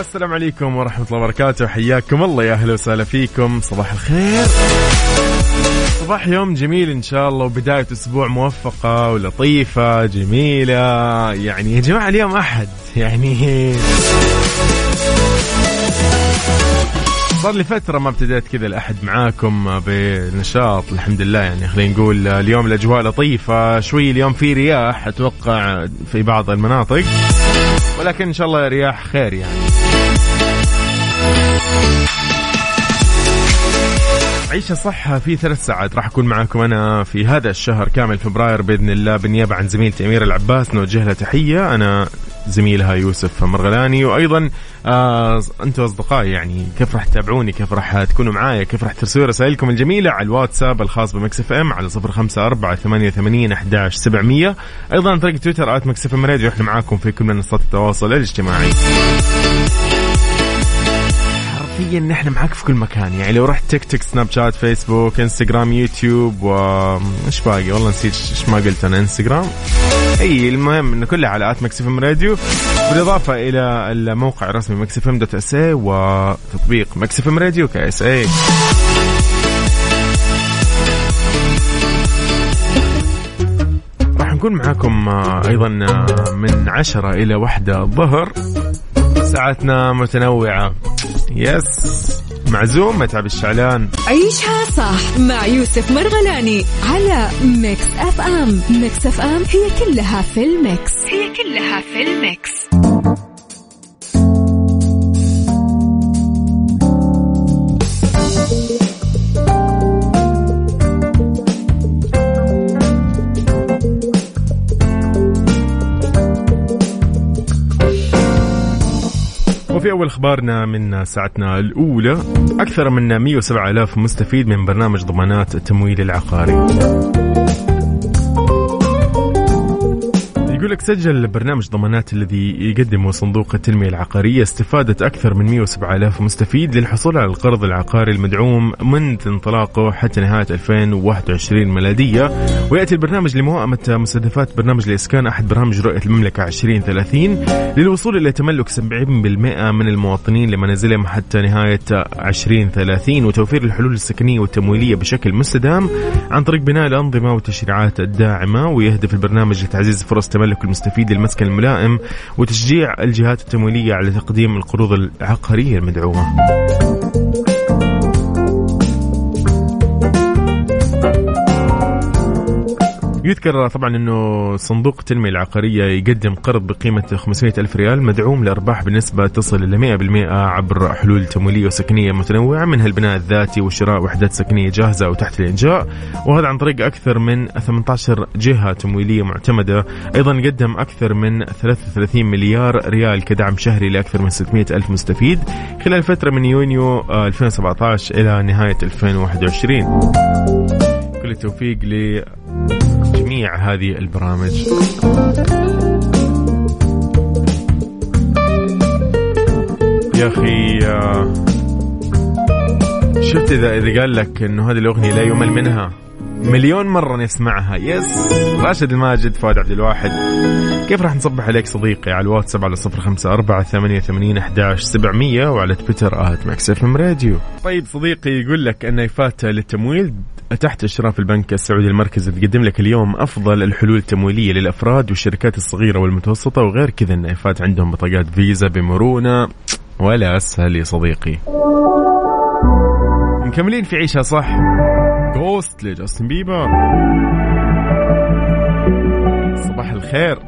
السلام عليكم ورحمة الله وبركاته. حياكم الله يا أهلا وسهلا فيكم. صباح الخير. صباح يوم جميل إن شاء الله وبداية أسبوع موفقة ولطيفة جميلة. يعني يا جماعة اليوم أحد. يعني صار لي فترة ما ابتديت كذا الأحد معاكم بنشاط الحمد لله يعني خلينا نقول اليوم الأجواء لطيفة شوي اليوم في رياح أتوقع في بعض المناطق ولكن إن شاء الله رياح خير يعني. عيشة صح في ثلاث ساعات راح أكون معاكم أنا في هذا الشهر كامل فبراير بإذن الله بالنيابة عن زميلتي أميرة العباس نوجه لها تحية. أنا زميلها يوسف مرغلاني. وأيضا آه أنتم أصدقائي يعني كيف راح تتابعوني؟ كيف راح تكونوا معايا؟ كيف راح ترسلوا رسائلكم الجميلة على الواتساب الخاص بمكس إف إم على صفر خمسة أربعة ثمانية ثمانين أحداش سبعمية. أيضا عن طريق تويتر Mix FM Radio إحنا معاكم في كل منصات التواصل الاجتماعي. حرفيا نحن معاك في كل مكان؟ يعني لو رحت تيك توك سناب شات فيسبوك إنستغرام يوتيوب و إيش باقي؟ والله نسيت إيش ما قلت أنا إنستغرام. أي المهم إنه كلها على at Mix Radio. بالإضافة إلى الموقع الرسمي Mix FM dot SA وتطبيق Mix FM Radio KSA راح نكون معاكم آه، أيضا آه، من عشرة إلى واحدة الظهر. ساعتنا متنوعة. yes. معزوم متعب الشعلان. عيشها صح مع يوسف مرغلاني على Mix FM. Mix FM هي كلها في ال mix. هي كلها في ال mix. أول أخبارنا من ساعتنا الأولى. أكثر من 107 ألاف مستفيد من برنامج ضمانات التمويل العقاري. يقول لك سجل برنامج ضمانات الذي يقدمه صندوق التنمية العقارية استفادة أكثر من 107 ألاف مستفيد للحصول على القرض العقاري المدعوم منذ انطلاقه حتى نهاية 2021 ميلادية. ويأتي البرنامج لموائمة مستهدفات برنامج الإسكان أحد برامج رؤية المملكة 2030 للوصول إلى تملك 70% من المواطنين لمنازلهم حتى نهاية 2030 وتوفير الحلول السكنية والتمويلية بشكل مستدام عن طريق بناء الأنظمة والتشريعات الداعمة. ويهدف البرنامج لتعزيز فرص تملك المستفيد للمسكن الملائم وتشجيع الجهات التمويلية على تقديم القروض العقارية المدعومة. يذكر طبعا إنه صندوق التنميه العقارية يقدم قرض بقيمة 500 ألف ريال مدعوم لأرباح بنسبة تصل إلى 100% عبر حلول تمويلية وسكنية متنوعة منها البناء الذاتي وشراء وحدات سكنية جاهزة أو تحت الإنشاء. وهذا عن طريق أكثر من 18 جهة تمويلية معتمدة. أيضا قدم أكثر من 33 مليار ريال كدعم شهري لأكثر من 600 ألف مستفيد خلال فترة من يونيو 2017 إلى نهاية 2021 كل التوفيق لجميع هذه البرامج. يا أخي آه، شفت اذا إذا قال لك إنه هذه الأغنية لا يمل منها. مليون مرة نسمعها. yes راشد الماجد فؤاد عبد الواحد. كيف راح نصبح عليك صديقي؟ على الواتساب على صفر خمسة أربعة ثمانية ثمانين أحداش سبعمية وعلى تويتر at Mix FM Radio. طيب صديقي يقول لك أن إيفات للتمويل تحت إشراف البنك السعودي المركزي تقدم لك اليوم أفضل الحلول التمويلية للأفراد والشركات الصغيرة والمتوسطة وغير كذا أن إيفات عندهم بطاقات فيزا بمرونة. ولا أسهل يا صديقي. مكملين في عيشها صح؟ Ghost لجاستن بيبر صباح الخير.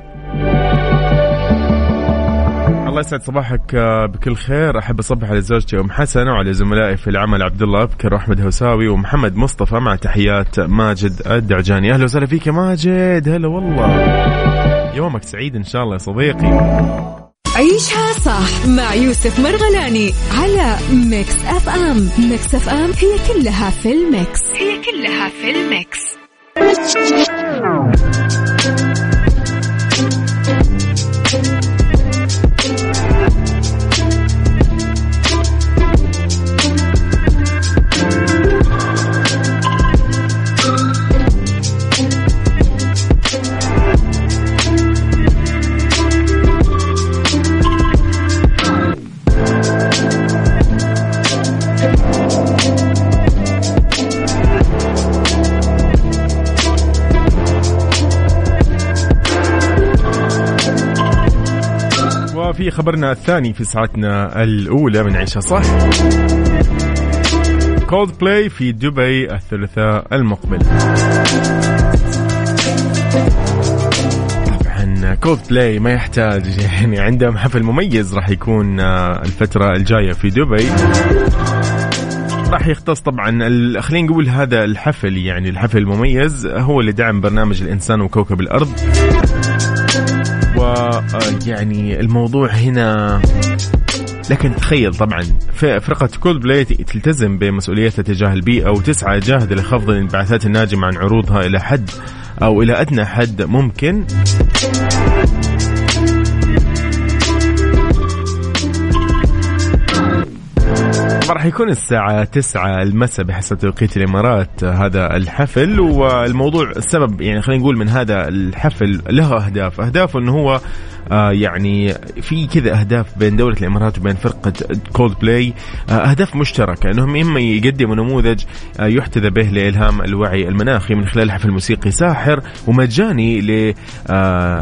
الله يسعد صباحك آه، بكل خير. أحب أصبح على زوجتي أم حسن وعلى زملائي في العمل عبد الله أبكر واحمد هوساوي ومحمد مصطفى مع تحيات ماجد الدعجاني. أهلا وسهلا فيك يا ماجد. هلا والله. يومك سعيد إن شاء الله يا صديقي. عيشها صح مع يوسف مرغلاني على Mix FM. Mix FM هي كلها في ال mix. هي كلها في ال mix. خبرنا الثاني في ساعتنا الأولى من عيشها صح. كولد بلاي في دبي الثلاثاء المقبل. طبعا كولد بلاي ما يحتاج يعني عندهم حفل مميز راح يكون آه، الفترة الجاية في دبي. راح يختص طبعا خلينا نقول هذا الحفل يعني الحفل المميز هو اللي دعم برنامج الإنسان وكوكب الأرض. ويعني الموضوع هنا لكن تخيل طبعا فرقة كولد بلاي تلتزم بمسؤوليتها تجاه البيئة وتسعى جاهدة لخفض الانبعاثات الناجمة عن عروضها إلى حد أو إلى أدنى حد ممكن. راح يكون الساعة 9 المساء بحسب توقيت الإمارات هذا الحفل. والموضوع السبب يعني خلينا نقول من هذا الحفل له أهداف. أهدافه أنه هو آه يعني في كذا أهداف بين دولة الإمارات وبين فرقة كولد بلاي آه أهداف مشتركة أنهم إما يقدموا نموذج آه يحتذى به لإلهام الوعي المناخي من خلال حفل موسيقي ساحر ومجاني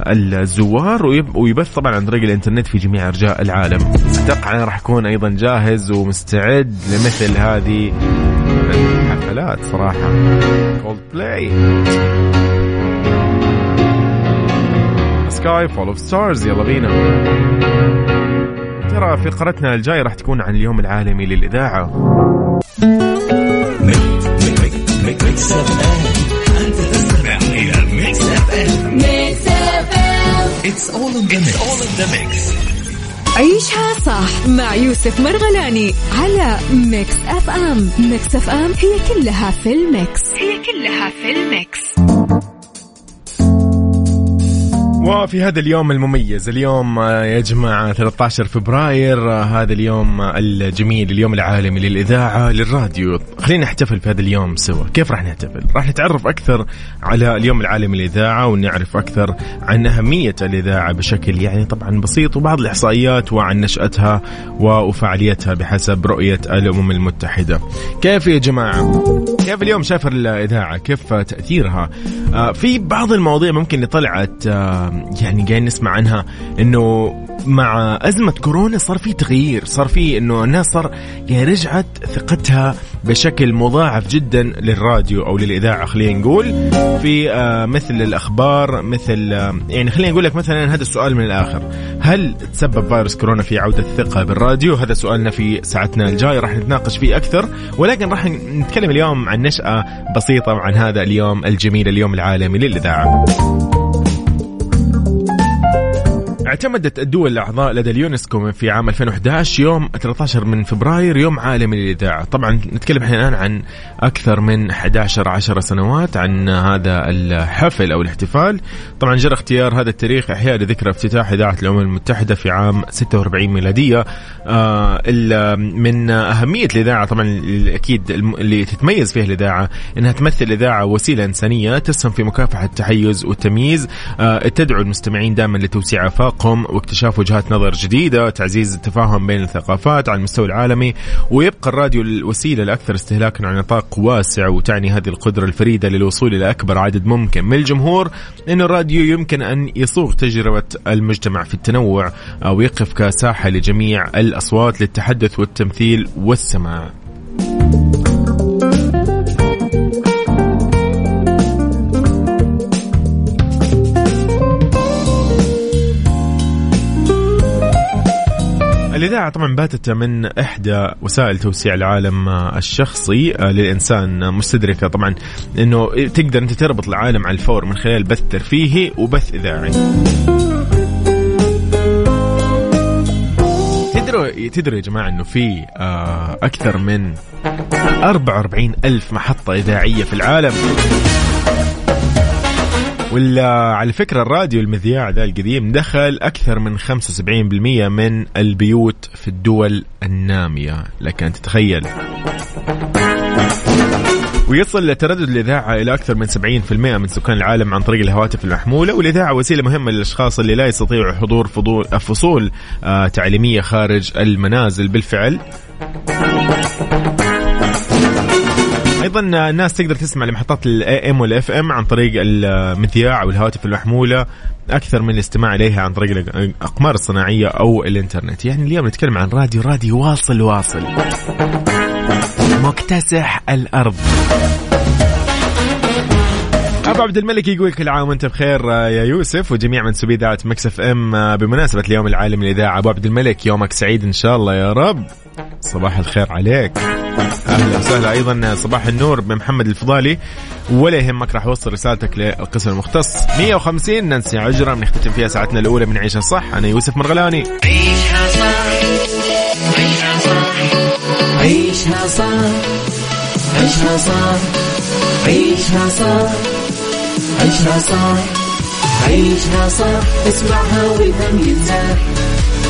للزوار ويبث طبعا عن طريق الإنترنت في جميع أرجاء العالم. أتوقع أنا راح أكون أيضا جاهز ومستعد لمثل هذه الحفلات صراحة. كولد بلاي Sky Full of Stars يلا بينا. ترى فقرتنا الجاية راح تكون عن اليوم العالمي للإذاعة. Mix FM انت تستمع إلى ميكس اف ام ميكس اف ام اتس اول ان ذا ميكس عيشها صح مع يوسف مرغلاني على Mix FM. Mix FM هي كلها في ال mix. هي كلها في الميكس. وفي هذا اليوم المميز. اليوم آه، يا جماعة 13 فبراير آه، هذا اليوم الجميل اليوم العالمي للإذاعة للراديو. خلينا نحتفل في هذا اليوم سوا. كيف راح نحتفل؟ راح نتعرف أكثر على اليوم العالمي للإذاعة ونعرف أكثر عن أهمية الإذاعة بشكل يعني طبعا بسيط وبعض الإحصائيات وعن نشأتها وفعاليتها بحسب رؤية الأمم المتحدة. كيف يا جماعة؟ كيف اليوم شاف الإذاعة؟ كيف تأثيرها؟ آه، في بعض المواضيع ممكن اللي طلعت آه، يعني قاعدين نسمع عنها إنه مع أزمة كورونا صار في تغيير صار في إنه الناس صار يعني رجعت ثقتها بشكل مضاعف جدا للراديو أو للإذاعة خلينا نقول في آه، مثل الأخبار مثل آه، يعني خلينا نقول لك مثلا هذا السؤال من الآخر هل تسبب فيروس كورونا في عودة الثقة بالراديو؟ هذا سؤالنا في ساعتنا الجاية راح نتناقش فيه أكثر ولكن راح نتكلم اليوم عن نشأة بسيطة عن هذا اليوم الجميل اليوم العالمي للإذاعة. اعتمدت الدول الأعضاء لدى اليونسكو في عام 2011 يوم 13 من فبراير يوم عالمي للإذاعة. طبعا نتكلم الآن عن أكثر من 11 10 سنوات عن هذا الحفل أو الاحتفال. طبعا جرى اختيار هذا التاريخ إحياء لذكرى افتتاح إذاعة الأمم المتحدة في عام 46 ميلادية. آه من أهمية الإذاعة طبعا أكيد اللي تتميز فيها الإذاعة أنها تمثل الإذاعة وسيلة إنسانية تسهم في مكافحة التحيز والتمييز. آه تدعو المستمعين دائما لتوسيع آفاقهم واكتشاف وجهات نظر جديدة تعزيز التفاهم بين الثقافات على المستوى العالمي ويبقى الراديو الوسيلة الأكثر استهلاكا على نطاق واسع وتعني هذه القدرة الفريدة للوصول إلى أكبر عدد ممكن. من الجمهور أن الراديو يمكن أن يصوغ تجربة المجتمع في التنوع أو يقف كساحة لجميع الأصوات للتحدث والتمثيل والسماع. الإذاعة طبعا باتت من إحدى وسائل توسيع العالم الشخصي آه، للإنسان مستدركة طبعا أنه تقدر أنت تربط العالم على الفور من خلال بث ترفيهي وبث إذاعي. تدروا تدروا يا جماعة أنه في آه، أكثر من 44 ألف محطة إذاعية في العالم. ولا على فكرة الراديو المذياع ذا القديم دخل أكثر من 75% من البيوت في الدول النامية. لك أن تتخيل. ويصل تردد الإذاعة إلى أكثر من 70% من سكان العالم عن طريق الهواتف المحمولة والإذاعة وسيلة مهمة للأشخاص اللي لا يستطيعوا حضور فصول آه تعليمية خارج المنازل. بالفعل أيضا الناس تقدر تسمع لمحطات ال AM وال FM عن طريق المذياع أو الهواتف المحمولة أكثر من الاستماع إليها عن طريق الأقمار الصناعية أو الإنترنت. يعني اليوم نتكلم عن راديو راديو واصل واصل. مكتسح الأرض. أبو عبد الملك يقول كل عام وأنت بخير يا يوسف وجميع منسوبي إذاعة Mix FM بمناسبة اليوم العالمي للإذاعة. أبو عبد الملك يومك سعيد إن شاء الله يا رب. صباح الخير عليك. أهلا وسهلا أيضا صباح النور بمحمد الفضالي. ولا يهمك راح أوصل رسالتك للقسم المختص. 150 ننسي عجرة. بنختتم فيها ساعتنا الأولى من عيشها صح. أنا يوسف مرغلاني. عيشها صح. عيشها صح. عيشها صح. عيشها صح. عيشها صح. عيشها صح. عيشها صح. اسمعها والهم ينزاح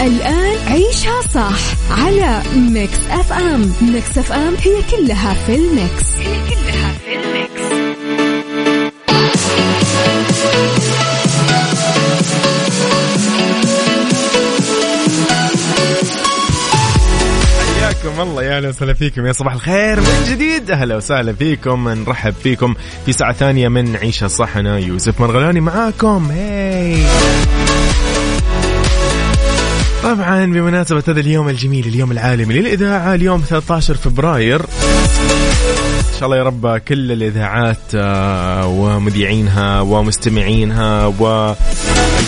الآن عيشها صح على Mix FM. Mix FM هي كلها في ال mix. هي كلها في ال mix. حياكم الله يا أهلا وسهلا فيكم. يا صباح الخير من جديد. أهلا وسهلا فيكم. نرحب فيكم في ساعة ثانية من عيشها صح أنا يوسف مرغلاني معاكم. hi طبعا بمناسبة هذا اليوم الجميل اليوم العالمي للإذاعة اليوم 13 فبراير. إن شاء الله يا رب كل الإذاعات آه، ومذيعينها ومستمعينها و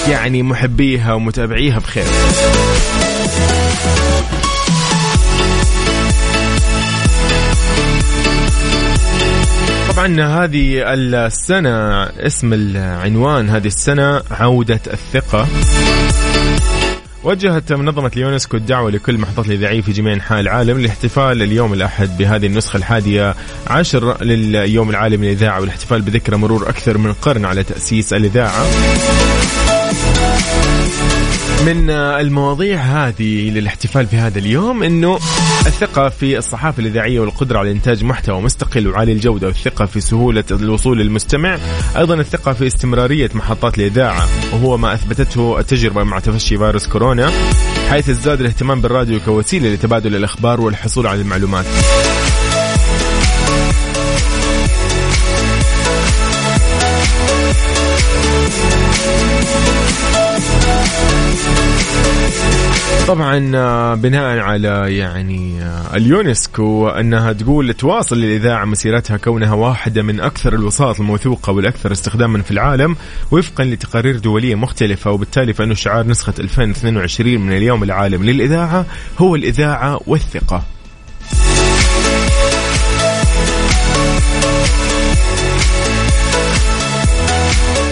يعني محبيها ومتابعيها بخير. طبعا هذه السنة اسم العنوان هذه السنة عودة الثقة. وجهت منظمة اليونسكو الدعوة لكل المحطات الإذاعية في جميع أنحاء العالم للاحتفال اليوم الأحد بهذه النسخة الحادية عشر لليوم العالمي للإذاعة والاحتفال بذكرى مرور أكثر من قرن على تأسيس الإذاعة. من المواضيع هذه للاحتفال بهذا اليوم إنه الثقة في الصحافة الإذاعية والقدرة على إنتاج محتوى مستقل وعالي الجودة والثقة في سهولة الوصول للمستمع. أيضا الثقة في استمرارية محطات الإذاعة وهو ما أثبتته التجربة مع تفشي فيروس كورونا حيث ازداد الاهتمام بالراديو كوسيلة لتبادل الأخبار والحصول على المعلومات. طبعا آه، بناء على يعني آه، اليونسكو أنها تقول تواصل الإذاعة مسيرتها كونها واحدة من أكثر الوساط الموثوقة والأكثر استخداما في العالم وفقا لتقارير دولية مختلفة وبالتالي فانه شعار نسخة 2022 من اليوم العالمي للإذاعة هو الإذاعة والثقة.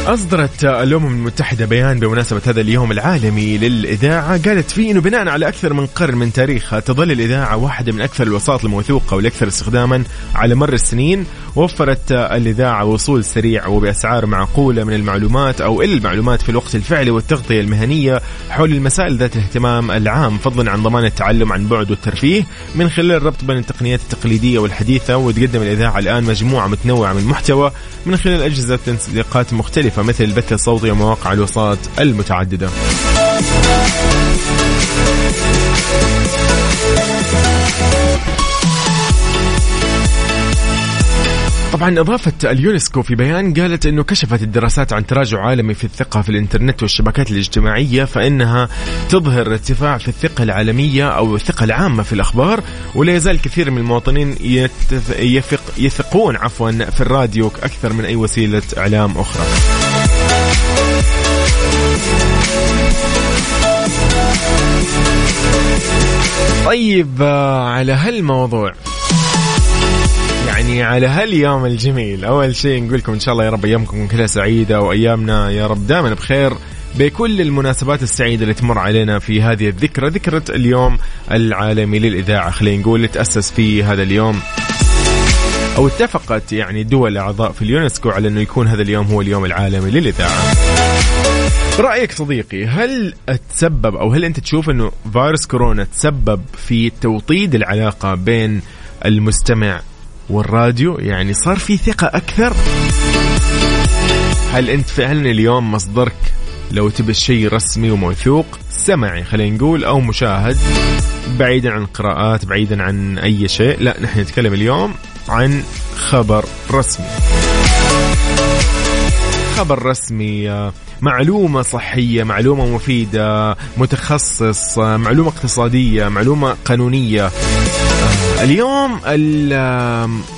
أصدرت الأمم المتحدة بيان بمناسبة هذا اليوم العالمي للإذاعة. قالت فيه أنه بناء على أكثر من قرن من تاريخها تظل الإذاعة واحدة من أكثر الوساط الموثوقة والأكثر استخداما على مر السنين وفرت الإذاعة وصول سريع وبأسعار معقولة من المعلومات أو المعلومات في الوقت الفعلي والتغطية المهنية حول المسائل ذات الاهتمام العام. فضلا عن ضمان التعلم عن بعد والترفيه من خلال الربط بين التقنيات التقليدية والحديثة وتقدم الإذاعة الآن مجموعة متنوعة من المحتوى من خلال أجهزة تنسيقات مختلفة مثل البث الصوتي ومواقع الوساط المتعددة. طبعا اضافت اليونسكو في بيان قالت إنه كشفت الدراسات عن تراجع عالمي في الثقة في الإنترنت والشبكات الاجتماعية فإنها تظهر ارتفاع في الثقة العالمية أو الثقة العامة في الأخبار ولا يزال كثير من المواطنين يثق يثقون عفوا في الراديو أكثر من أي وسيلة إعلام أخرى. طيب آه، على هالموضوع يعني على هاليوم الجميل. أول شيء نقول لكم إن شاء الله يا رب أيامكم كلها سعيدة وأيامنا يا رب دائما بخير بكل المناسبات السعيدة اللي تمر علينا في هذه الذكرى ذكرى اليوم العالمي للإذاعة. خلينا نقول تاسس في هذا اليوم. أو اتفقت يعني دول أعضاء في اليونسكو على إنه يكون هذا اليوم هو اليوم العالمي للإذاعة. رأيك صديقي هل تسبب أو هل أنت تشوف إنه فيروس كورونا تسبب في توطيد العلاقة بين المستمع والراديو يعني صار في ثقة أكثر. هل أنت فعلا اليوم مصدرك؟ لو تبي شيء رسمي وموثوق سمعي خلينا نقول أو مشاهد. بعيدا عن القراءات بعيدا عن أي شيء. لا نحن نتكلم اليوم عن خبر رسمي. خبر رسمي معلومة صحية معلومة مفيدة متخصص معلومة اقتصادية معلومة قانونية. اليوم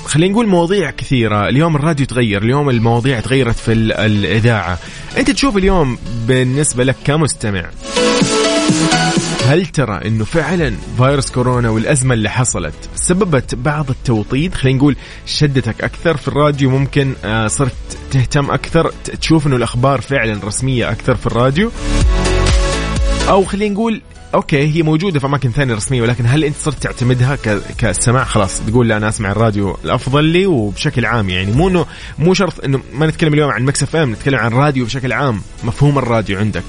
خلينا نقول مواضيع كثيرة. اليوم الراديو تغير اليوم المواضيع تغيرت في الإذاعة. أنت تشوف اليوم بالنسبة لك كمستمع هل ترى إنه فعلا فيروس كورونا والأزمة اللي حصلت سببت بعض التوطيد؟ خلينا نقول شدتك أكثر في الراديو ممكن آه، صرت تهتم أكثر تشوف إنه الأخبار فعلا رسمية أكثر في الراديو؟ أو خلينا نقول okay هي موجودة في أماكن ثانية رسمية ولكن هل أنت صرت تعتمدها كسماع؟ خلاص تقول لا أنا أسمع الراديو الأفضل لي وبشكل عام يعني. مو انه مو شرط إنه ما نتكلم اليوم عن Mix FM نتكلم عن الراديو بشكل عام مفهوم الراديو عندك.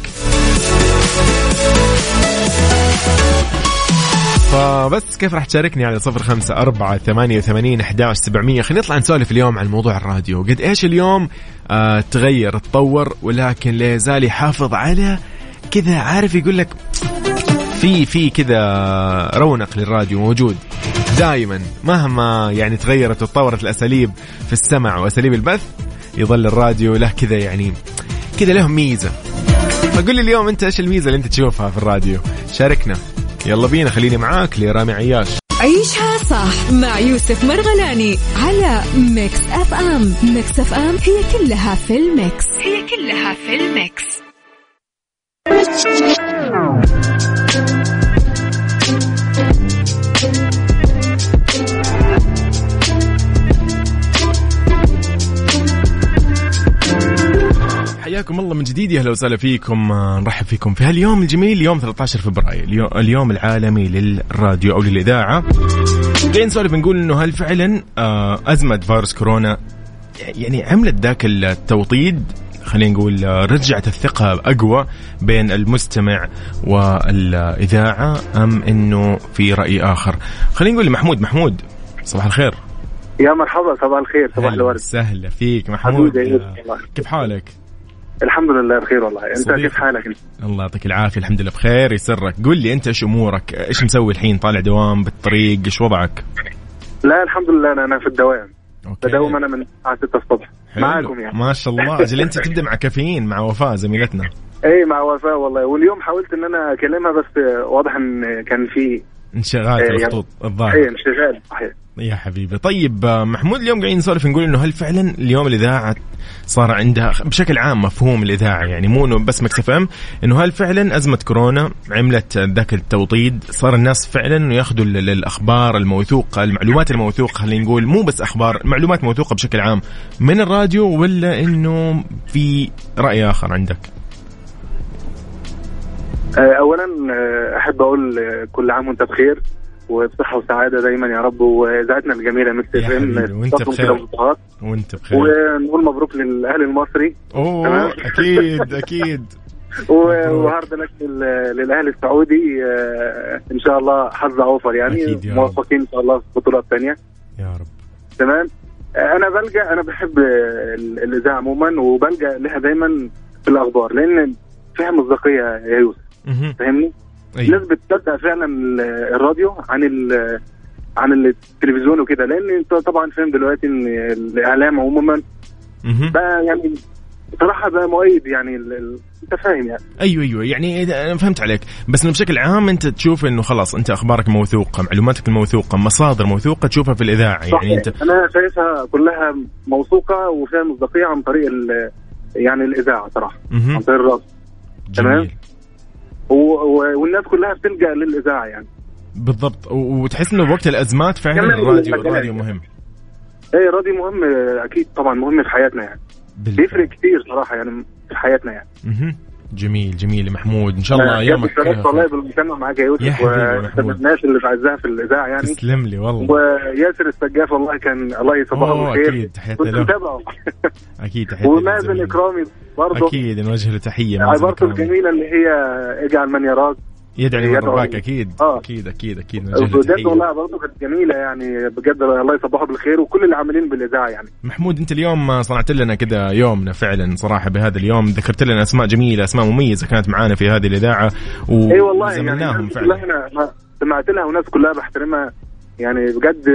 فبس كيف راح تشاركني على صفر خمسة أربعة ثمانية وثمانين أحداش سبعمية؟ خلينا نطلع نسولف اليوم عن موضوع الراديو. قد إيش اليوم آه تغير تطور ولكن لا يزال يحافظ على كذا عارف يقول لك في في كذا رونق للراديو موجود دائما مهما يعني تغيرت وتطورت الأساليب في السمع وأساليب البث يظل الراديو له كذا يعني كذا له ميزة. فقول لي اليوم أنت إيش الميزة اللي أنت تشوفها في الراديو؟ شاركنا. يلا بينا خليني معاك لرامي عياش. عيشها صح مع يوسف مرغلاني على Mix FM. Mix FM هي كلها في ال mix. هي كلها في الميكس. حياكم الله من جديد يا أهلا وسهلا فيكم. آه، نرحب فيكم في هاليوم الجميل يوم 13 فبراير اليوم العالمي للراديو أو للإذاعة. جايين نسولف نقول إنه هل فعلا آه، أزمة فيروس كورونا يعني عملت ذاك التوطيد؟ خلينا نقول آه، رجعت الثقة أقوى بين المستمع والإذاعة أم أنه في رأي آخر؟ خلينا نقول لمحمود. محمود صباح الخير. يا مرحبا صباح الخير صباح الورد. سهلا فيك. محمود كيف حالك؟ الحمد لله بخير والله. أنت صديق. كيف حالك؟ انت؟ الله يعطيك العافية. الحمد لله بخير. يسرك. قل لي أنت إيش أمورك؟ إيش مسوي الحين؟ طالع دوام بالطريق؟ إيش وضعك؟ لا الحمد لله أنا, أنا في الدوام. okay. بداوم أنا من الساعة 6 الصبح. حلو. معاكم يعني. ما شاء الله. أجل أنت تبدأ مع كافيين مع وفاء زميلتنا. اي مع وفاء والله. واليوم حاولت إن أنا أكلمها بس واضح إن كان في انشغال في إيه، يعني- الخطوط الظاهر اي انشغال صحيح. يا حبيبي. طيب آه، محمود اليوم قاعدين نسولف نقول إنه هل فعلا اليوم الإذاعة صار عندها بشكل عام مفهوم الإذاعة؟ يعني مو إنه بس Mix FM إنه هل فعلا أزمة كورونا عملت ذاك التوطيد صار الناس فعلا إنه يأخذوا ال- الأخبار الموثوقه المعلومات الموثوقة خلينا نقول مو بس أخبار معلومات موثوقة بشكل عام من الراديو ولا إنه في رأي آخر عندك؟ آه، اولا آه، أحب أقول آه، كل عام وأنت بخير وبصحة وسعادة دايما يا رب وإذاعتنا الجميلة Mix يا FM حبيبي، وأنت تقدم بخير. وأنت بخير ونقول مبروك للأهلي المصري أوه. أكيد أكيد و hard luck لل- للأهلي السعودي إن شاء الله حظ أوفر يعني. موفقين إن شاء الله في بطولات ثانية يا رب تمام أنا بلجأ أنا بحب ال- الإذاعة عموما وبلجأ لها دايما في الأخبار لأن فيها مصداقيه يا يوسف. فاهمني؟ أيوة. الناس بتصدق فعلا ال- الراديو عن ال- عن التلفزيون وكده لأن أنت طبعا فاهم دلوقتي إن الإعلام عموما. بقى يعني صراحة بقى مؤيد يعني أنت فاهم يعني أيوه أيوه يعني أنا فهمت عليك بس انه بشكل عام أنت تشوف إنه خلاص أنت أخبارك موثوقة معلوماتك الموثوقه مصادر موثوقة تشوفها في الإذاعة يعني صحيح. أنت أنا شايفها كلها موثوقة وفيها مصداقية عن طريق يعني الإذاعة صراحة. عن طريق الراديو تمام. والناس كلها بتلجأ للإذاعة يعني. بالضبط. وتحس إنه وقت الأزمات فعلا الراديو. الراديو مهم. إيه الراديو مهم أكيد طبعا مهم في حياتنا يعني. بالفعل. بيفرق كتير صراحة يعني في حياتنا يعني. مهم. جميل جميل محمود. إن شاء الله أنا يومك اتشرفت والله بالمكالمه معاك يا يوسف. والناس اللي بعزها في الإذاعة يعني. تسلم لي والله. وياسر السجاف والله كان الله يصبحه بالخير أكيد، تحياتي له. أكيد تحياتي ومازن. إكرامي. برضه أكيد نوجه له تحيه عبارته. الجميلة اللي هي اجعل من يراك يدعي لمن يدعو رباك. أكيد آه. أكيد أكيد أكيد له بجد والله برضه كانت جميلة يعني بجد الله يصبحه بالخير وكل اللي عاملين بالإذاعة يعني محمود أنت اليوم صنعت لنا كده يومنا فعلا صراحة بهذا اليوم ذكرت لنا أسماء جميلة أسماء مميزة كانت معانا في هذه الإذاعة و... إي والله يعني فعلا سمعت لها وناس كلها بحترمها يعني بجد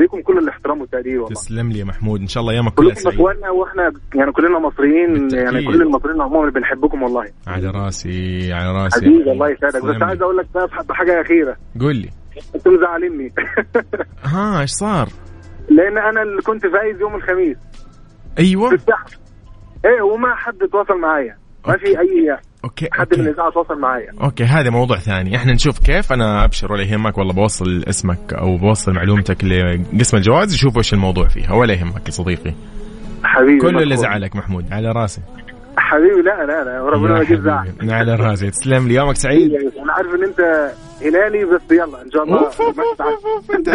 ليكم كل الاحترام والتقدير والله. تسلم لي يا محمود. إن شاء الله يومك كله كلكم سعيد. اخواننا وإحنا يعني كلنا مصريين بالتأكيد. يعني كل المصريين عموما بنحبكم والله. على راسي على راسي. حبيبي الله يسعدك. بس. عايز أقول لك بقى بحاجة أخيرة. قول لي. أنتم مزعليني. ها إيش صار؟ لأن أنا اللي كنت فايز يوم الخميس. في أيوه السحب إيه وما حد تواصل معايا. ما في أي okay حد من الإذاعة تواصل معايا. okay هذا موضوع ثاني. إحنا نشوف كيف. أنا أبشر ولا يهمك والله بوصل اسمك أو بوصل معلومتك لقسم الجوائز يشوفوا إيش الموضوع فيها ولا يهمك يا صديقي. حبيبي كل اللي. زعلك محمود على راسي. حبيبي لا لا لا ربنا حبيبي على راسي. تسلم لي. يومك سعيد. أنا عارف إن أنت هلالي بس يلا إن شاء الله. أنت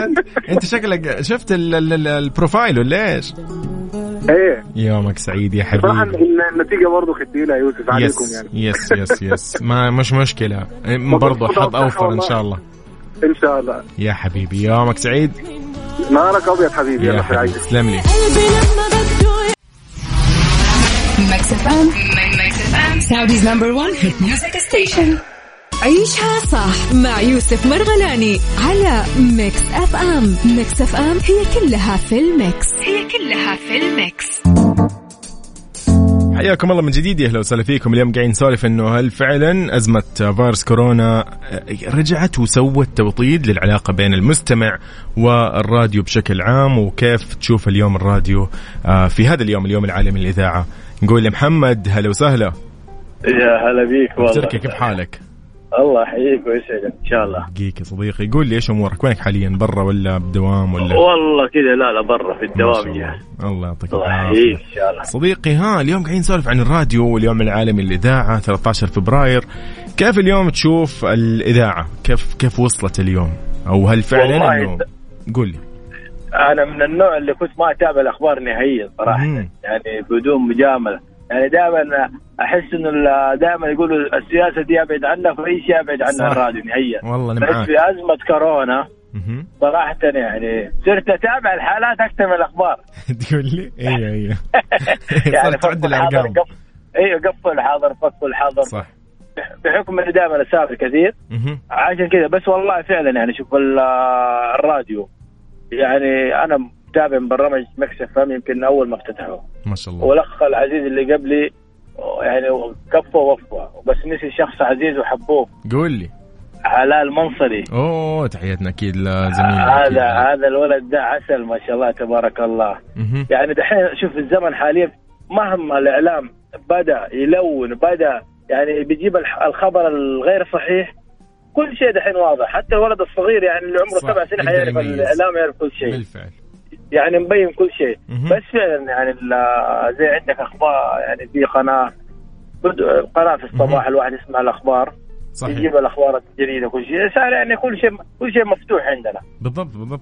أنت شكلك شفت ال- ال- ال- ال profile ولا إيش؟ إيه. يومك سعيد يا صراحة حبيبي النتيجة برضه ختيله يا يوسف عليكم yes يعني. yes yes yes. ما مش مشكلة. برضو حظ أوفر إن شاء الله. إن شاء الله. يا حبيبي يومك سعيد. نهارك أبيض حبيبي يا حبيبي تسلم لي. Saudi's number 1 hit music station عيشها صح مع يوسف مرغلاني على Mix FM. Mix FM هي كلها في ال mix. هي كلها في ال mix. حياكم الله من جديد. يا أهلا وسهلا فيكم. اليوم قاعدين نسولف إنه هل فعلا أزمة فيروس كورونا رجعت وسوت توطيد للعلاقة بين المستمع والراديو بشكل عام؟ وكيف تشوف اليوم الراديو آه، في هذا اليوم اليوم العالمي للإذاعة؟ نقول لمحمد هلا وسهلا. يا هلا بيك والله. تركي كيف حالك؟ الله يحييك ويسعدك. إن شاء الله. دقيقة صديقي قول لي إيش أمورك؟ وينك حاليا؟ برا ولا بدوام ولا؟ والله كذا لا لا برا في الدوام الله. يعني. الله يعطيك يحييك إن شاء الله. صديقي ها اليوم قاعدين نسولف عن الراديو واليوم العالمي للإذاعة 13 فبراير. كيف اليوم تشوف الإذاعة؟ كيف كيف وصلت اليوم؟ أو هل فعلا والله أنه؟ قول لي. أنا من النوع اللي كنت ما أتابع الأخبار نهائيا صراحة. مم. يعني بدون مجاملة. يعني دائما أحس إنه دائما يقولوا السياسة دي أبعد عنها فأي شيء أبعد عنها. الراديو نهائيا. والله أنا بس معاك. في أزمة كورونا مهم. صراحة يعني صرت أتابع الحالات أكثر من الأخبار. تقول لي؟ أيوه أيوه صرت تعد فكوا الحاضر، الارقام أيوه قفل الحاضر فكوا الحاضر. صح. بحكم إني دائما أسافر كثير. عشان كذا بس والله فعلا يعني شوف ال- الراديو. يعني أنا متابع من برنامج Mix FM يمكن أول ما افتتحه ما شاء الله. والأخ العزيز اللي قبلي يعني كفى ووفى بس نسي شخص عزيز وحبوب قول لي. علاء المنصري أوه تحياتنا أكيد لزميلنا هذا. هذا الولد ده عسل ما شاء الله تبارك الله. مهم. يعني دحين شوف الزمن حاليا مهما الإعلام بدأ يلون بدأ يعني بيجيب الخبر الغير صحيح كل شيء دحين واضح. حتى الولد الصغير يعني اللي عمره سبع سنين حيعرف. الإعلام يعرف كل شيء. بالفعل. يعني مبين كل شيء. بس فعلا يعني زي عندك أخبار يعني في قناة قناة في الصباح. الواحد يسمع الأخبار. صحيح. يجيب الأخبار الجديدة كل شيء. صار يعني كل شيء كل شيء مفتوح عندنا. بالضبط بالضبط.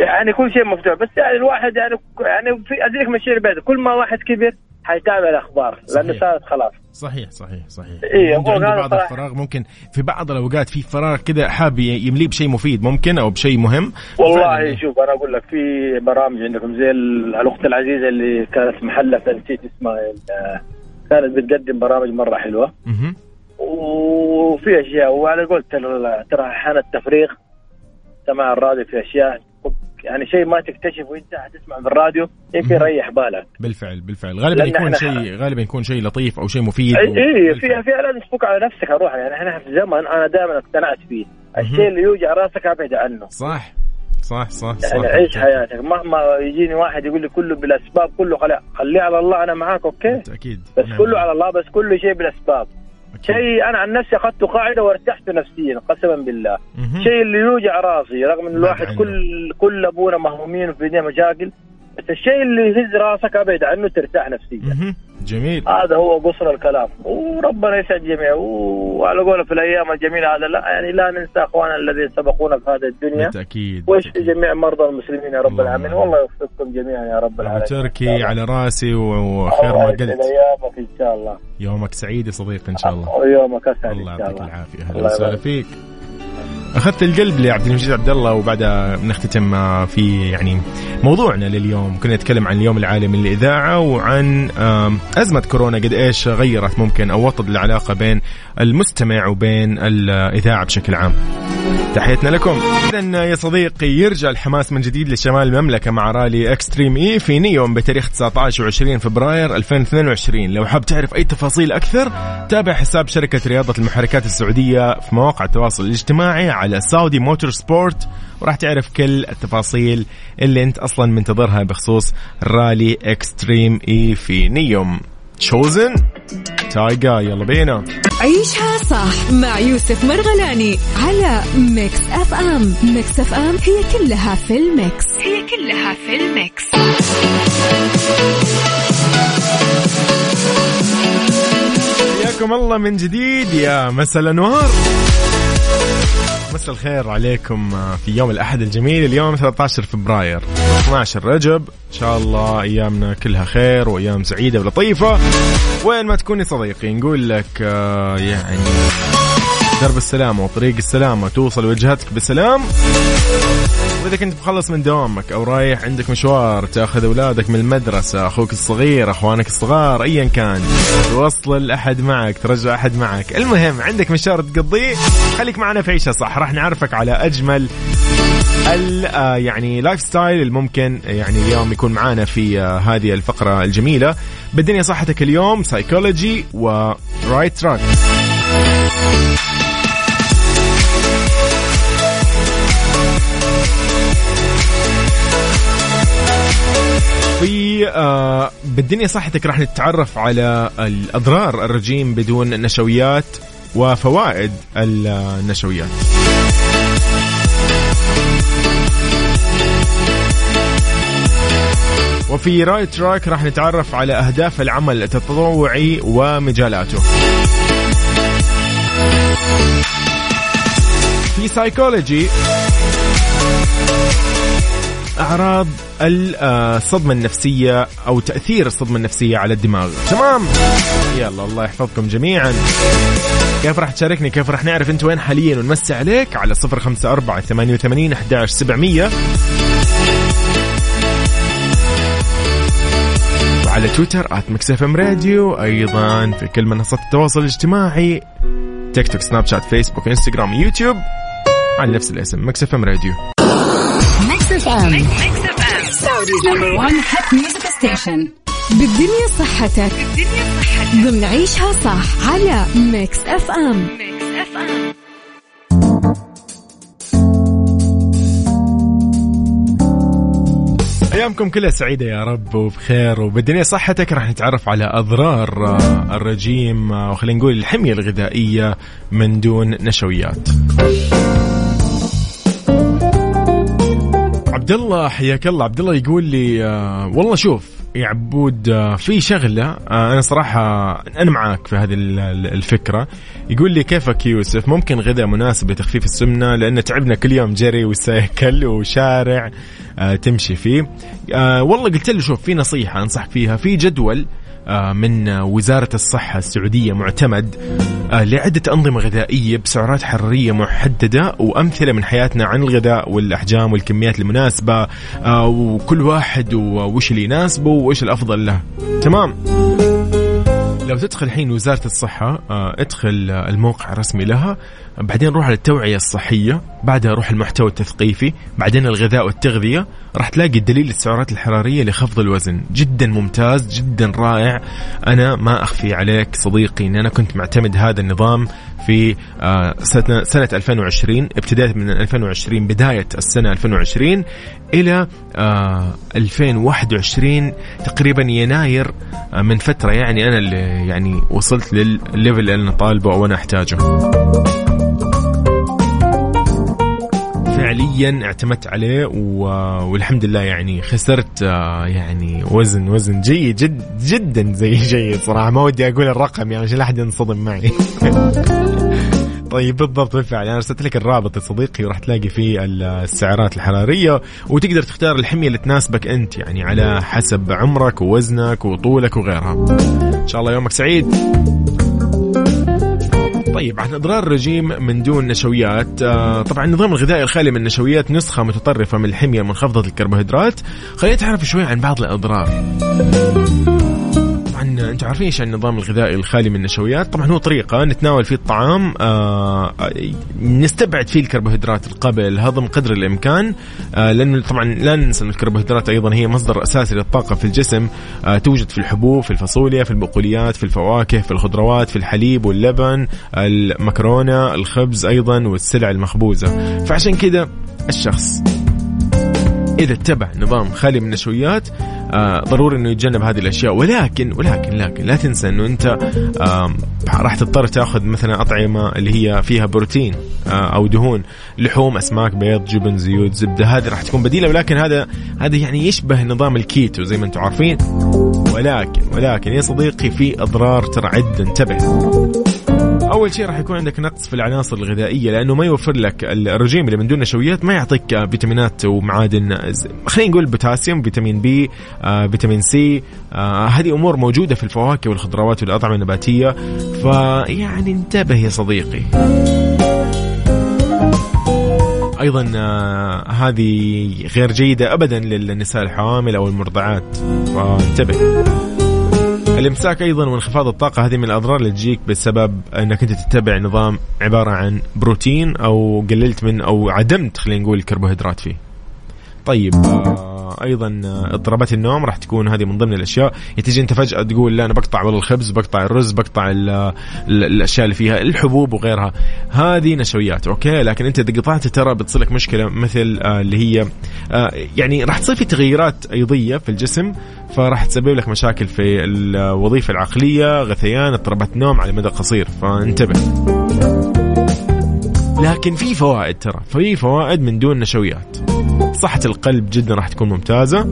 يعني كل شيء مفتوح. بس يعني الواحد يعني يعني في أدريك اللي بعده كل ما واحد كبر حيتابع الأخبار لأنه. صارت خلاص صحيح صحيح صحيح إيه، عنده, عنده بعض صراحة. الفراغ ممكن في بعض الأوقات في فراغ كذا حاب يمليه بشيء مفيد ممكن أو بشيء مهم والله. شوف أنا أقول لك في برامج عندكم زي ال- الأخت العزيزة اللي كانت محلة نسيت اسمها كانت بتقدم برامج مرة حلوة مهم. وفي أشياء وعلى قولت ترى ترى أحيانا التفريغ سماع الراديو في أشياء يعني شيء ما تكتشفه وانت حتسمع بالراديو يمكن. يريح بالك. بالفعل بالفعل. غالبا يكون شيء غالبا يكون شيء لطيف أو شيء مفيد اي إيه بالفعل. في في لازم تفك على نفسك أروح. يعني إحنا في زمن أنا دائما اقتنعت فيه. الشيء اللي يوجع راسك أبعد عنه. صح. صح صح صح. يعني عيش حياتك. مهما يجيني واحد يقول لي كله بالأسباب كله خلي خليه على الله أنا معاك أوكي؟ أكيد. بس نعم. كله على الله بس كل شيء بالأسباب. شيء أنا عن نفسي اخذته قاعدة وارتحت نفسيا قسما بالله. شيء اللي يوجع راسي رغم إن الواحد. كل كل أبونا مهمومين وفي الدنيا مشاكل بس الشيء اللي يهز راسك أبعد عنه ترتاح نفسيا. جميل. هذا هو قصر الكلام. وربنا يسعد الجميع وعلى قوله في الأيام الجميلة هذا لا يعني لا ننسى أخواننا الذين سبقونا في هذه الدنيا. بالتأكيد بالتأكيد. جميع مرضى المسلمين يا رب العالمين. والله يوفقكم جميعا يا رب العالمين. تركي على راسي وخير ما قلت. ايامك إن شاء الله. يومك سعيد يا صديقي إن شاء الله. ويومك اسعد الله يعطيك العافية. أهلا وسهلا. فيك. أخذت القلب لعبد المجيد عبد الله وبعدها بنختتم آه، في يعني موضوعنا لليوم. كنا نتكلم عن اليوم العالمي للإذاعة وعن أزمة كورونا قد إيش غيرت ممكن أو وطد العلاقة بين المستمع وبين الإذاعة بشكل عام. تحياتنا لكم. اذا يا صديقي يرجع الحماس من جديد لشمال المملكة مع رالي Extreme E في نيوم بتاريخ 19 و20 فبراير 2022 لو حاب تعرف أي تفاصيل أكثر تابع حساب شركة رياضة المحركات السعودية في مواقع التواصل الاجتماعي على Saudi Motorsport وراح تعرف كل التفاصيل اللي أنت أصلا منتظرها بخصوص رالي Extreme E في نيوم. شوزن تايجا يلا بينا عيشها صح مع يوسف مرغلاني على Mix FM Mix FM هي كلها في ال mix. هي كلها في ال mix. حياكم الله من جديد يا مساء الأنوار. مساء الخير عليكم في يوم الأحد الجميل اليوم 13 فبراير 12 رجب إن شاء الله أيامنا كلها خير وأيام سعيدة ولطيفة. وين ما تكوني صديقي نقول لك آه، يعني درب السلامة وطريق السلامة توصل وجهتك بسلام. وإذا كنت مخلص من دوامك أو رايح عندك مشوار تأخذ أولادك من المدرسة أخوك الصغير أخوانك الصغار ايا كان توصل احد معك ترجع أحد معك. المهم عندك مشوار تقضيه؟ خليك معنا في عيشة صح. راح نعرفك على أجمل ال آه، يعني lifestyle الممكن يعني اليوم يكون معانا في آه، هذه الفقرة الجميلة. بالدنيا صحتك اليوم psychology و right track في آه بالدنيا صحتك راح نتعرف على الأضرار الرجيم بدون نشويات وفوائد النشويات. وفي right track راح نتعرف على أهداف العمل التطوعي ومجالاته. في سايكولوجي أعراض الصدمه النفسية أو تأثير الصدمة النفسية على الدماغ. تمام؟ يلا الله يحفظكم جميعا. كيف راح تشاركني؟ كيف راح نعرف أنت وين حاليا؟ ونمسي عليك على صفر خمسة أربعة ثمانية وثمانين أحداش سبعمية. وعلى تويتر at FM Radio أيضا في كل منصات التواصل الاجتماعي. TikTok Snapchat Facebook Instagram YouTube. على نفس الاسم Mix FM Radio. FM. Saudi's number one hit music station. بالدنيا صحتك. بالدنيا صحتك. ضمن عيشها صح على Mix FM. Mix FM. أيامكم كلها سعيدة يا رب وبخير وبالدنيا صحتك. راح نتعرف على أضرار الرجيم وخلينا نقول الحمية الغذائية من دون نشويات. عبد الله حياك الله. عبد الله يقول لي آه، والله شوف يا عبود آه، في شغلة آه، أنا صراحة أنا معاك في هذه ال- ال- الفكرة. يقول لي كيفك يوسف؟ ممكن غذاء مناسب لتخفيف السمنة؟ لأن تعبنا كل يوم جري وسيكل وشارع تمشي فيه. والله قلت له شوف في نصيحة انصحك فيها. في جدول من آه، وزارة الصحة السعودية معتمد آه، لعدة أنظمة غذائية بسعرات حرارية محددة وأمثلة من حياتنا عن الغذاء والأحجام والكميات المناسبة آه، وكل واحد وش اللي يناسبه وإيش الأفضل له. تمام؟ لو تدخل الحين وزارة الصحة ادخل الموقع الرسمي لها. بعدين روح على التوعية الصحية بعدها روح المحتوى التثقيفي بعدين الغذاء والتغذية راح تلاقي الدليل السعرات الحرارية لخفض الوزن. جدا ممتاز جدا رائع. أنا ما أخفي عليك صديقي أن أنا كنت معتمد هذا النظام في آه، سنة, سنة 2020 ابتداء من 2020 بداية السنة 2020 إلى آه، 2021 تقريبا يناير آه، من فترة يعني أنا اللي يعني وصلت للليفل اللي أنا طالبه أو أنا أحتاجه. فعليا اعتمدت عليه. والحمد لله يعني خسرت آه، يعني وزن وزن جيد جد جدا زي جيد صراحة. ما ودي أقول الرقم يعني عشان لا أحد ينصدم معي. طيب بالضبط بالفعل. أنا أرسلت لك الرابط يا صديقي وراح تلاقي فيه السعرات الحرارية وتقدر تختار الحمية اللي تناسبك أنت يعني على حسب عمرك ووزنك وطولك وغيرها. إن شاء الله يومك سعيد. طيب عن إضرار الرجيم من دون نشويات آه طبعا النظام الغذائي الخالي من النشويات نسخة متطرفة من الحمية منخفضه الكربوهيدرات. خلينا نتعرف شوي عن بعض الإضرار. أنتم عارفين إيش النظام الغذائي الخالي من النشويات؟ طبعا هو طريقة نتناول فيه الطعام آه نستبعد فيه الكربوهيدرات قبل الهضم قدر الإمكان آه لأنه طبعا لا ننسى إن الكربوهيدرات أيضا هي مصدر أساسي للطاقة في الجسم آه توجد في الحبوب في الفاصوليا في البقوليات في الفواكه في الخضروات في الحليب واللبن المكرونة الخبز أيضا والسلع المخبوزة. فعشان كذا الشخص إذا اتبع نظام خالي من النشويات آه ضروري إنه يتجنب هذه الأشياء. ولكن ولكن لكن لا تنسى إنه أنت آه راح تضطر تأخذ مثلا أطعمة اللي هي فيها بروتين آه أو دهون لحوم أسماك بيض جبن زيوت زبدة. هذه راح تكون بديلة ولكن هذا هذا يعني يشبه نظام الكيتو زي ما أنتم عارفين. ولكن ولكن يا صديقي في أضرار ترى عده انتبه. أول شيء راح يكون عندك نقص في العناصر الغذائية لأنه ما يوفر لك الرجيم اللي من دون نشويات ما يعطيك فيتامينات ومعادن خلينا نقول بوتاسيوم فيتامين B آه، فيتامين سي آه، هذه أمور موجودة في الفواكه والخضروات والأطعمة النباتية. فيعني انتبه يا صديقي. أيضا آه، هذه غير جيدة ابدا للنساء الحوامل أو المرضعات. فانتبه. الامساك أيضا وانخفاض الطاقة هذه من الأضرار اللي تجيك بسبب إنك أنت تتبع نظام عبارة عن بروتين أو قللت من أو عدمت خلينا نقول الكربوهيدرات فيه. طيب آه أيضا آه، اضطرابات النوم راح تكون هذه من ضمن الأشياء. تيجي أنت فجأة تقول لا أنا بقطع والله الخبز بقطع الرز بقطع ال ال الأشياء اللي فيها الحبوب وغيرها. هذه نشويات أوكي؟ لكن أنت إذا قطعت ترى بتصير لك مشكلة مثل آه اللي هي آه يعني راح تصير في تغيرات أيضية في الجسم فراح تسبب لك مشاكل في الوظيفة العقلية غثيان اضطرابات نوم على مدى قصير. فانتبه. لكن في فوائد ترى. في فوائد من دون نشويات. صحة القلب جدا راح تكون ممتازة.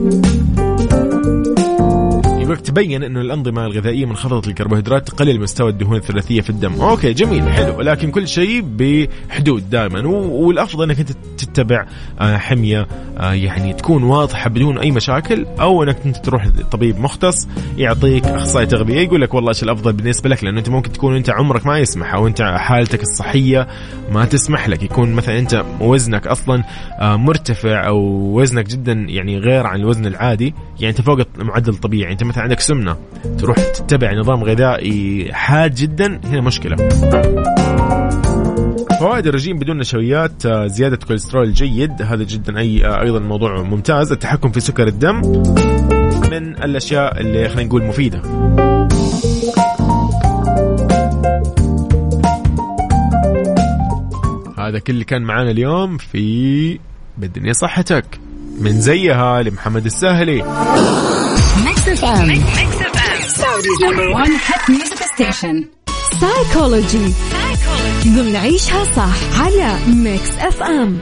يقولك تبين إنه الأنظمة الغذائية منخفضه الكربوهيدرات تقلل مستوى الدهون الثلاثية في الدم، أوكي جميل حلو. ولكن كل شيء بحدود دائما. والأفضل إنك أنت تتبع آه، حمية آه، يعني تكون واضحة بدون أي مشاكل أو إنك أنت تروح لطبيب مختص يعطيك أخصائي تغذية يقول لك والله إيش الأفضل بالنسبة لك؟ لأنه أنت ممكن تكون أنت عمرك ما يسمح أو أنت حالتك الصحية ما تسمح لك. يكون مثلا أنت وزنك أصلا آه، مرتفع أو وزنك جدا يعني غير عن الوزن العادي يعني أنت فوق المعدل الطبيعي أنت مثلا عندك سمنة تروح تتبع نظام غذائي حاد جدا هنا مشكلة. فوائد الرجيم بدون نشويات آه، زيادة كوليسترول جيد هذا جدا أي آه، أيضا موضوع ممتاز. التحكم في سكر الدم من الأشياء اللي خلينا نقول مفيدة. هذا كل اللي كان معانا اليوم في بالدنيا صحتك. من زيها لمحمد F M Saudi's number 1 hit music station psychology ضمن عيشها صح على Mix FM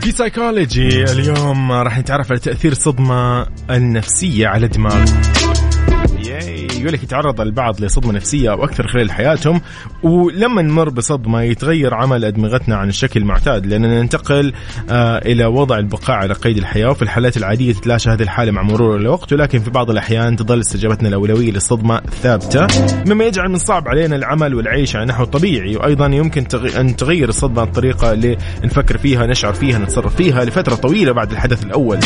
في سايكولوجي اليوم راح نتعرف على تأثير الصدمة النفسية على الدماغ. يقول لك يتعرض البعض لصدمة نفسية أو أكثر خلال حياتهم ولما نمر بصدمة يتغير عمل أدمغتنا عن الشكل المعتاد لأننا ننتقل آه إلى وضع البقاء على قيد الحياة وفي الحالات العادية تتلاشى هذه الحالة مع مرور الوقت ولكن في بعض الأحيان تظل استجابتنا الأولوية للصدمة ثابتة مما يجعل من صعب علينا العمل والعيش على نحو طبيعي وأيضا يمكن. أن تغير الصدمة الطريقة اللي نفكر فيها نشعر فيها نتصرف فيها لفترة طويلة بعد الحدث الأول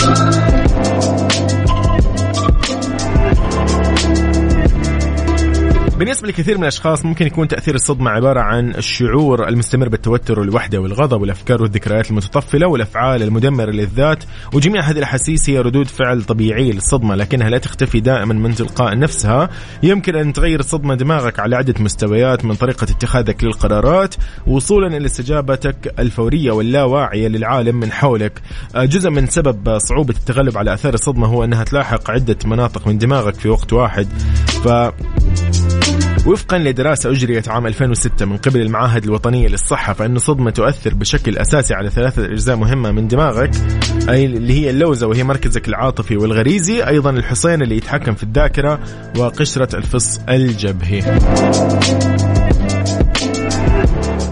بالنسبة لكثير من الأشخاص ممكن يكون تأثير الصدمة عبارة عن الشعور المستمر بالتوتر والوحدة والغضب والأفكار والذكريات المتطفلة والأفعال المدمرة للذات وجميع هذه الأحاسيس هي ردود فعل طبيعية للصدمة لكنها لا تختفي دائما من تلقاء نفسها. يمكن أن تغير الصدمة دماغك على عدة مستويات من طريقة اتخاذك للقرارات وصولا إلى استجابتك الفورية واللاواعية للعالم من حولك. آه، جزء من سبب صعوبة التغلب على آثار الصدمة هو أنها تلاحق عدة مناطق من دماغك في وقت واحد. ف وفقا لدراسة أجريت عام 2006 من قبل المعاهد الوطنية للصحة فإن الصدمة تؤثر بشكل أساسي على ثلاثة أجزاء مهمة من دماغك أي اللي هي اللوزة وهي مركزك العاطفي والغريزي أيضا الحصين اللي يتحكم في الذاكرة وقشرة الفص الجبهي.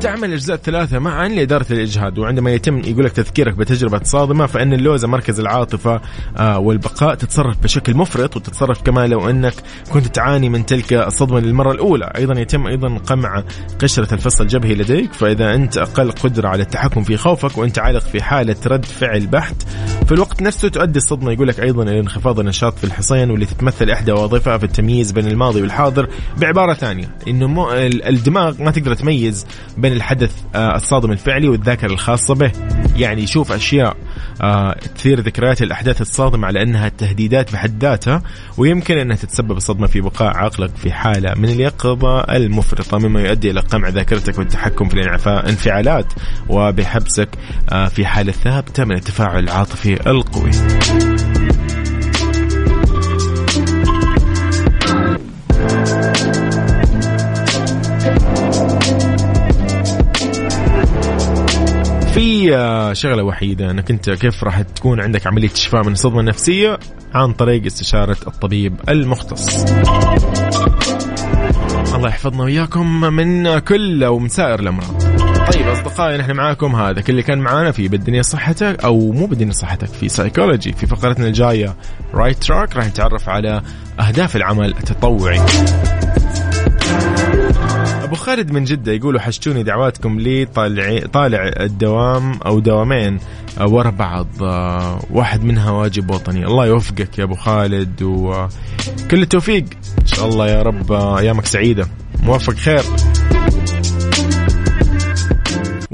تعمل الأجزاء الثلاثة معا لإدارة الإجهاد وعندما يتم يقول لك تذكيرك بتجربة صادمة فإن اللوزة مركز العاطفة آه، والبقاء تتصرف بشكل مفرط وتتصرف كما لو أنك كنت تعاني من تلك الصدمة للمرة الأولى. أيضا يتم أيضا قمع قشرة الفص الجبهي لديك فإذا أنت أقل قدرة على التحكم في خوفك وأنت عالق في حالة رد فعل بحت في الوقت نفسه تؤدي الصدمة. يقول لك أيضا إلى انخفاض النشاط في الحصين واللي تتمثل إحدى وظائفها في التمييز بين الماضي والحاضر بعبارة ثانية إنه مو الدماغ ما تقدر تميز بين الحدث آه، الصادم الفعلي والذاكرة الخاصة به. يعني يشوف أشياء آه، تثير ذكريات الأحداث الصادمة على أنها تهديدات بحد ذاتها ويمكن أنها تتسبب الصدمة في بقاء عقلك في حالة من اليقظة المفرطة مما يؤدي إلى قمع ذاكرتك والتحكم في الانفعالات وبحبسك آه، في حالة ثابتة من التفاعل العاطفي القوي. في شغلة وحيدة إنك أنت كيف راح تكون عندك عملية شفاء من الصدمه النفسيه عن طريق استشارة الطبيب المختص. الله يحفظنا وياكم من كل أو من سائر الأمراض. طيب أصدقائي نحن معاكم هذا كل اللي كان معانا في بالدنيا صحتك أو مو بالدنيا صحتك في سايكولوجي في فقرتنا الجاية right track راح نتعرف على أهداف العمل التطوعي. خالد من جدة يقول وحشتوني دعواتكم لي طالع طالع الدوام أو دوامين ورا بعض آه، واحد منها واجب وطني. الله يوفقك يا أبو خالد وكل التوفيق. إن شاء الله يا رب آه، أيامك سعيدة. موفق خير.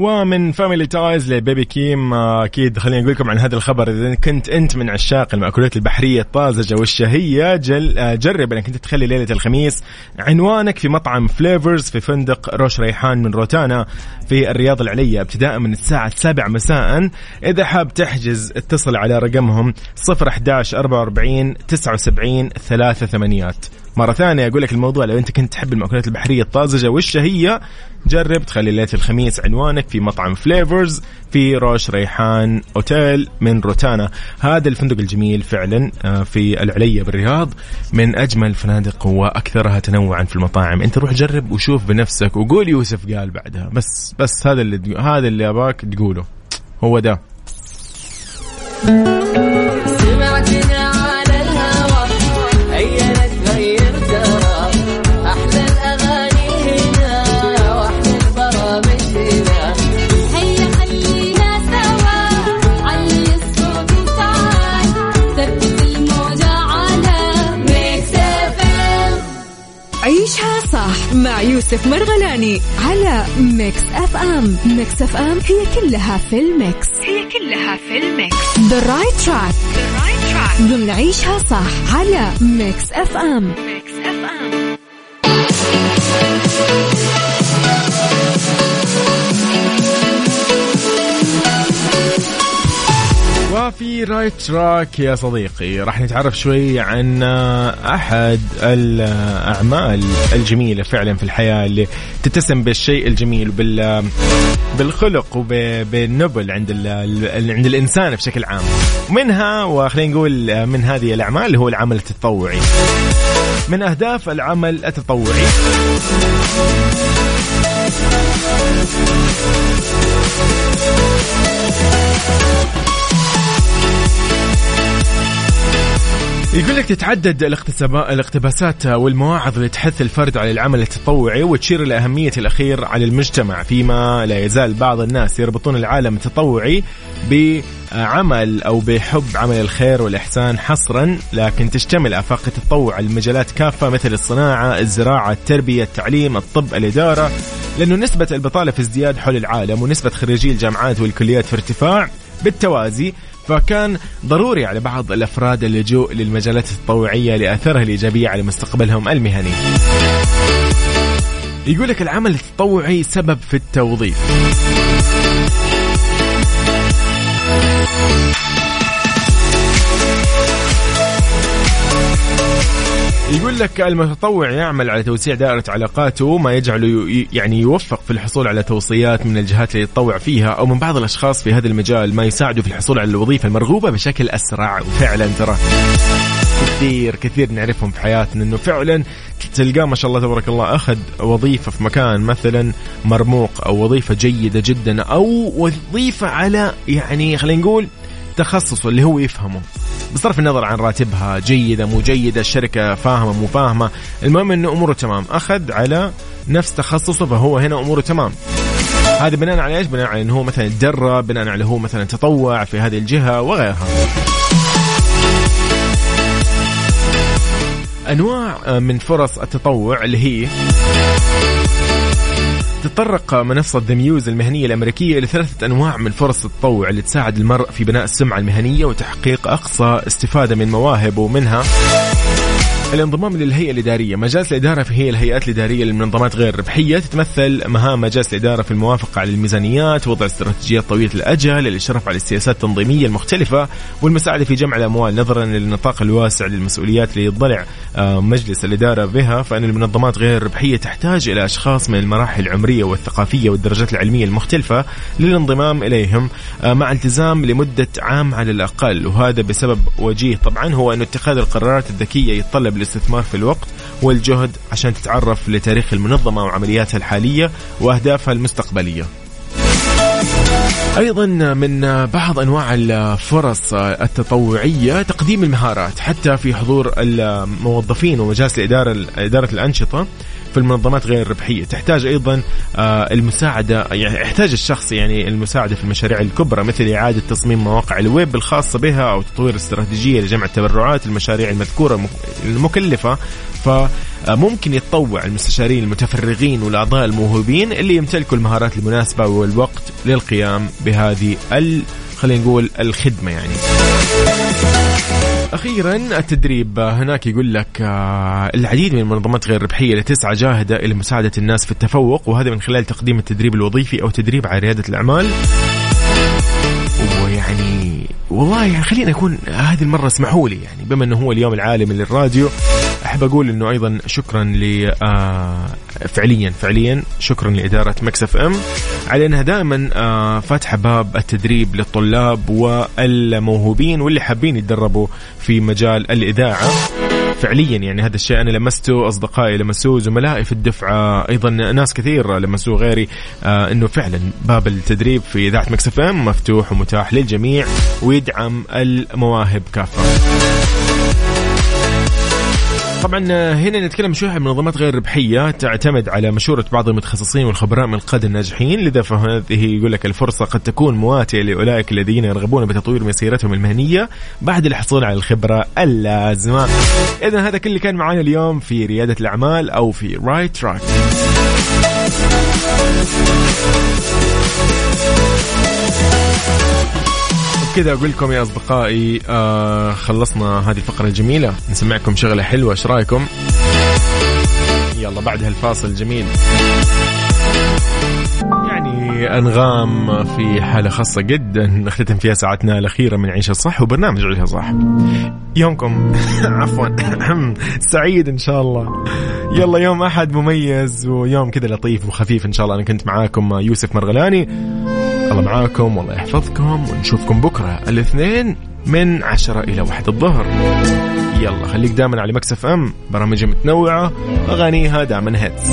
ومن family ties ل Baby Keem. آه، أكيد خليني أقول لكم عن هذا الخبر. إذا كنت أنت من عشاق المأكولات البحرية الطازجة والشهية جل آه، جرب إنك أنت تخلي ليلة الخميس عنوانك في مطعم Flavors في فندق روش ريحان من روتانا في الرياض العليا ابتداء من الساعة 7 مساء. إذا حاب تحجز اتصل على رقمهم 011 44 79 3 ثمانيات. مرة ثانية أقول لك الموضوع لو أنت كنت تحب المأكولات البحرية الطازجة والشهية جرب تخلي ليلة الخميس عنوانك في مطعم Flavors في روش ريحان أوتيل من روتانا. هذا الفندق الجميل فعلا آه، في العلية بالرياض من أجمل الفنادق وأكثرها تنوعا في المطاعم. أنت روح جرب وشوف بنفسك وقول يوسف قال بعدها. بس بس هذا اللي هذا اللي أباك تقوله. هو ده. مع يوسف مرغلاني على Mix FM. Mix FM هي كلها في ال Mix. هي كلها كلها في ال Mix. The Right Track ضمن عيشها صح على Mix FM. Mix FM. وفي Right Track يا صديقي. راح نتعرف شوي عن أحد الأعمال الجميلة فعلا في الحياة اللي تتسم بالشيء الجميل وبال بالخلق وبالنبل عند عند الإنسان بشكل عام. منها وخلينا نقول من هذه الأعمال اللي هو العمل التطوعي. من أهداف العمل التطوعي. يقول لك تتعدد الاقتباسات والمواعظ اللي تحث الفرد على العمل التطوعي وتشير إلى أهمية الأخير على المجتمع فيما لا يزال بعض الناس يربطون العالم التطوعي بعمل أو بحب عمل الخير والإحسان حصرا لكن تشتمل آفاق التطوع على المجالات كافة مثل الصناعة الزراعة التربية التعليم الطب الإدارة لأنه نسبة البطالة في ازدياد حول العالم ونسبة خريجي الجامعات والكليات في ارتفاع بالتوازي فكان ضروري على بعض الأفراد اللجوء للمجالات التطوعية لاثارها الإيجابية على مستقبلهم المهني. يقول لك العمل التطوعي سبب في التوظيف. يقول لك المتطوع يعمل على توسيع دائرة علاقاته ما يجعله يعني يوفق في الحصول على توصيات من الجهات اللي يتطوع فيها أو من بعض الأشخاص في هذا المجال ما يساعده في الحصول على الوظيفة المرغوبة بشكل أسرع. وفعلا ترى كثير كثير نعرفهم في حياتنا إنه فعلا تلقاه ما شاء الله تبارك الله أخذ وظيفة في مكان مثلا مرموق أو وظيفة جيدة جدا أو وظيفة على يعني خلينا نقول تخصصه اللي هو يفهمه بصرف النظر عن راتبها جيدة مو جيدة الشركة فاهمة مو فاهمة المهم أنه أموره تمام أخذ على نفس تخصصه فهو هنا أموره تمام هذا بناء على إيش؟ بناء على انه هو مثلا تدرب، بناء على هو مثلا تطوع في هذه الجهة وغيرها. أنواع من فرص التطوع اللي هي تتطرق منصة The Muse المهنية الأمريكية لثلاثة أنواع من فرص التطوع اللي تساعد المرء في بناء السمعة المهنية وتحقيق أقصى استفادة من مواهبه ومنها الانضمام للهيئة الإدارية. مجالس الإدارة هي الهيئات الإدارية للمنظمات غير الربحية تتمثل مهام مجالس الإدارة في الموافقة على الميزانيات وضع استراتيجيات طويلة الأجل الإشراف على السياسات التنظيمية المختلفة والمساعدة في جمع الأموال. نظرا للنطاق الواسع للمسؤوليات اللي يضلع آه، مجلس الإدارة بها فإن المنظمات غير الربحية تحتاج إلى أشخاص من المراحل العمرية والثقافية والدرجات العلمية المختلفة للانضمام إليهم آه، مع التزام لمدة عام على الأقل. وهذا بسبب وجيه طبعا هو أن اتخاذ القرارات الذكية يتطلب الاستثمار في الوقت والجهد عشان تتعرف لتاريخ المنظمة وعملياتها الحالية وأهدافها المستقبلية. أيضا من بعض أنواع الفرص التطوعية تقديم المهارات حتى في حضور الموظفين ومجالس الاداره إدارة الأنشطة. في المنظمات غير الربحيه تحتاج أيضا آه، المساعدة يعني يحتاج الشخص يعني المساعدة في المشاريع الكبرى مثل إعادة تصميم مواقع الويب الخاصة بها أو تطوير استراتيجية لجمع التبرعات المشاريع المذكورة المكلفة. فممكن يتطوع المستشارين المتفرغين والأعضاء الموهوبين اللي يمتلكوا المهارات المناسبة والوقت للقيام بهذه خلينا نقول الخدمة يعني. أخيرا التدريب. هناك يقول لك آه، العديد من المنظمات غير الربحيه اللي تسعى جاهدة إلى مساعدة الناس في التفوق وهذا من خلال تقديم التدريب الوظيفي أو تدريب على ريادة الأعمال. ويعني والله يعني خلينا اكون هذه المرة اسمحوا لي يعني بما إنه هو اليوم العالمي للراديو. أحب أقول إنه أيضا شكرا ل آه، فعليا فعليا شكرا لإدارة Mix FM. على انها دائما آه، فاتحه باب التدريب للطلاب والموهوبين واللي حابين يتدربوا في مجال الإذاعة. فعليا يعني هذا الشيء أنا لمسته أصدقائي لمسوه زملائي في الدفعة أيضا ناس كثير لمسوه غيري آه إنه فعلا باب التدريب في إذاعة مكسف إم مفتوح ومتاح للجميع ويدعم المواهب كافة. طبعا هنا نتكلم شوي عن منظمات غير ربحية تعتمد على مشورة بعض المتخصصين والخبراء من القاده الناجحين لذا فهذه يقول لك الفرصة قد تكون مواتية لأولئك الذين يرغبون بتطوير مسيرتهم المهنية بعد الحصول على الخبرة اللازمة. اذا هذا كل اللي كان معنا اليوم في ريادة الأعمال أو في رايت تراك. كذا أقول لكم يا أصدقائي آه خلصنا هذه الفقرة الجميلة. نسمعكم شغلة حلوة إيش رأيكم؟ يلا بعد هالفاصل الجميل. يعني أنغام في حالة خاصة جدا نختتم فيها ساعتنا الأخيرة من عيشة صح وبرنامج عيشة صح. يومكم عفوا سعيد إن شاء الله. يلا يوم أحد مميز ويوم كذا لطيف وخفيف إن شاء الله. أنا كنت معاكم يوسف مرغلاني. الله معاكم والله يحفظكم ونشوفكم بكرة الاثنين من عشرة إلى واحد الظهر. يلا خليك دائما على Mix FM برامج متنوعة أغانيها دائما hits